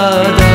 da